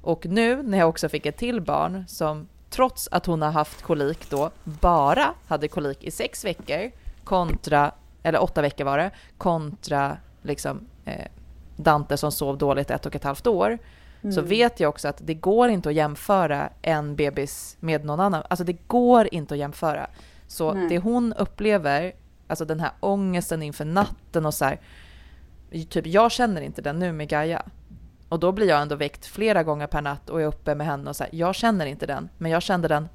Och nu när jag också fick ett till barn som trots att hon har haft kolik då bara hade kolik i sex veckor kontra, eller åtta veckor var det, kontra liksom eh, Dante som sov dåligt ett och ett halvt år så vet jag också att det går inte att jämföra en bebis med någon annan. Alltså det går inte att jämföra. Så Nej. det hon upplever, alltså den här ångesten inför natten och så här, typ jag känner inte den nu med Gaia. Och då blir jag ändå väckt flera gånger per natt och är uppe med henne och här, jag känner inte den, men jag kände den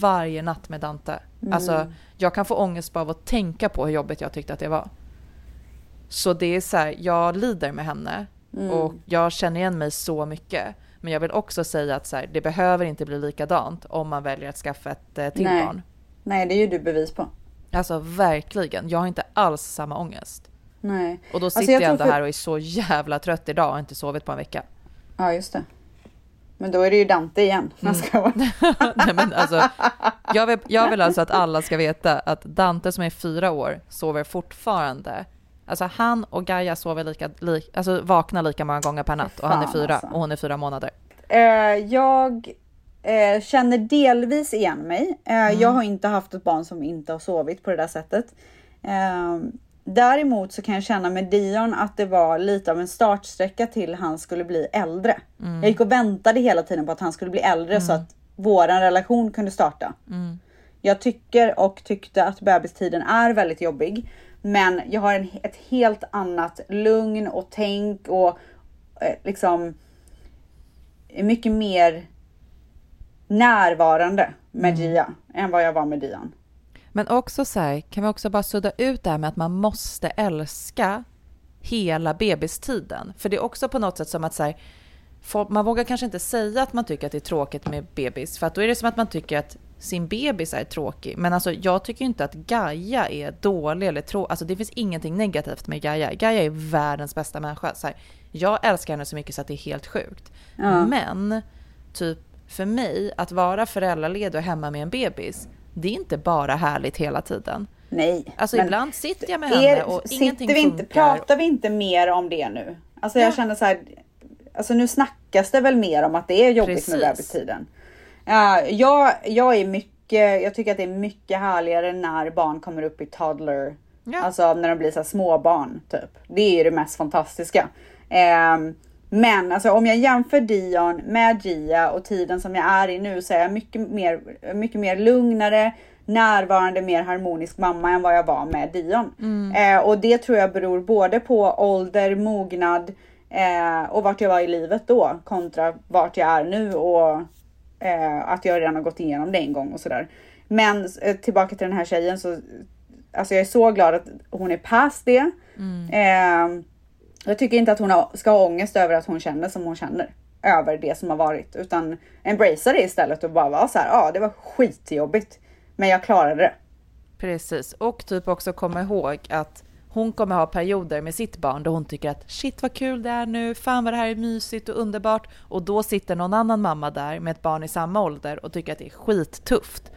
varje natt med Dante. Alltså jag kan få ångest bara av att tänka på hur jobbigt jag tyckte att det var. Så det är så här, jag lider med henne och jag känner igen mig så mycket. Men jag vill också säga att så här, det behöver inte bli likadant om man väljer att skaffa ett eh, till Nej. barn. Nej, det är ju du bevis på. Alltså verkligen, jag har inte alls samma ångest. Nej. Och då Alltså, sitter jag jag, ändå för- här och är så jävla trött idag och har inte sovit på en vecka. Ja, just det. Men då är det ju Dante igen. Mm. Nej, men alltså, jag, vill, jag vill alltså att alla ska veta att Dante som är fyra år sover fortfarande. Alltså han och Gaia sover lika, li, alltså vaknar lika många gånger per natt och han är fyra alltså. och hon är fyra månader. Eh, jag eh, känner delvis igen mig. Eh, Mm. Jag har inte haft ett barn som inte har sovit på det där sättet. Däremot så kan jag känna med Dion att det var lite av en startsträcka till han skulle bli äldre. Mm. Jag gick och väntade hela tiden på att han skulle bli äldre så att våran relation kunde starta. Mm. Jag tycker och tyckte att bebistiden är väldigt jobbig. Men jag har en, ett helt annat lugn och tänk och eh, liksom mycket mer närvarande med Gia än vad jag var med Dian. Men också så här, kan vi också bara sudda ut det här med att man måste älska hela bebistiden. För det är också på något sätt som att så här, man vågar kanske inte säga att man tycker att det är tråkigt med bebis, för att då är det som att man tycker att sin bebis är tråkig. Men alltså jag tycker inte att Gaia är dålig eller tråkig. Alltså det finns ingenting negativt med Gaia. Gaia är världens bästa människa. Så här, jag älskar henne så mycket så att det är helt sjukt. Ja. Men typ för mig, att vara föräldraledig och hemma med en bebis, det är inte bara härligt hela tiden. Nej. Alltså ibland sitter jag med er- henne och ingenting vi inte, funkar. Pratar vi inte mer om det nu? Alltså jag Ja. känner så här, alltså nu snackas det väl mer om att det är jobbigt Precis. med bebistiden. Ja, jag, jag är mycket, jag tycker att det är mycket härligare när barn kommer upp i toddler, Ja. alltså när de blir så här småbarn typ. Det är det mest fantastiska. Ehm, men alltså om jag jämför Dion med Gia och tiden som jag är i nu så är jag mycket mer, mycket mer lugnare, närvarande, mer harmonisk mamma än vad jag var med Dion. Eh, och det tror jag beror både på ålder, mognad eh, och vart jag var i livet då kontra vart jag är nu och eh, att jag redan har gått igenom det en gång och sådär. Men eh, tillbaka till den här tjejen så alltså jag är så glad att hon är past det. Eh, jag tycker inte att hon ska ha ångest över att hon känner som hon känner över det som har varit utan embracea det istället och bara vara så här. Ja, ah, det var skitjobbigt, men jag klarade det. Precis, och typ också komma ihåg att hon kommer ha perioder med sitt barn då hon tycker att shit vad kul det är nu, fan vad det här är mysigt och underbart. Och då sitter någon annan mamma där med ett barn i samma ålder och tycker att det är skittufft.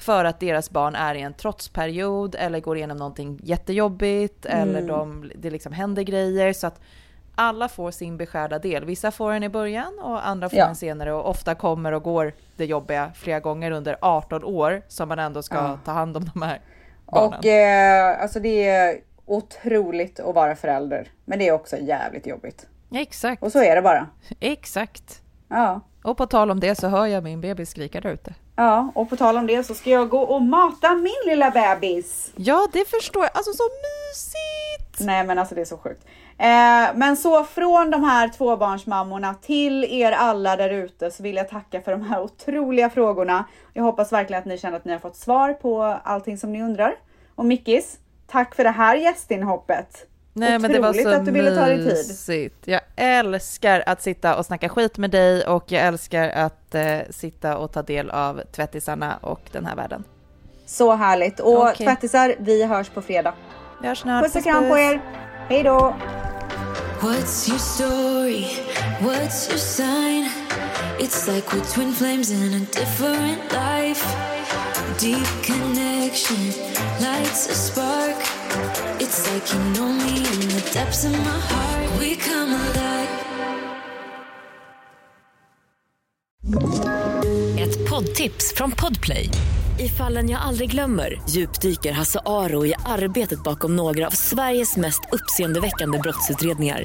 För att deras barn är i en trotsperiod eller går igenom någonting jättejobbigt eller de, det liksom händer grejer. Så att alla får sin beskärda del. Vissa får den i början och andra får Ja. den senare och ofta kommer och går det jobbiga flera gånger under 18 år som man ändå ska Ja. ta hand om de här barnen. Och eh, alltså det är otroligt att vara förälder, men det är också jävligt jobbigt. Exakt, Och så är det bara. exakt. Ja. Och på tal om det så hör jag min bebis skrika där ute. Ja, och på tal om det så ska jag gå och mata min lilla bebis. Ja, det förstår jag. Alltså så mysigt! Nej men alltså det är så sjukt. Eh, men så från de här tvåbarnsmammorna till er alla där ute så vill jag tacka för de här otroliga frågorna. Jag hoppas verkligen att ni känner att ni har fått svar på allting som ni undrar. Och Mickis, tack för det här gästinhoppet. Nej men det var så att du ville ta dig tid. Jag älskar att sitta och snacka skit med dig och jag älskar att eh, sitta och ta del av tvättisarna och den här världen. Så härligt. Och Okej. tvättisar, vi hörs på fredag. Vi hörs snart. Puss och kram på er. Hej då! What's your story? What's your sign? It's like we're twin flames in a different life. Deep connection lights a spark. It's like you know me in the depths of my heart. We come alive. Ett poddtips från Podplay. I fallen jag aldrig glömmer djupdyker Hasse Aro i arbetet bakom några av Sveriges mest uppseendeväckande brottsutredningar.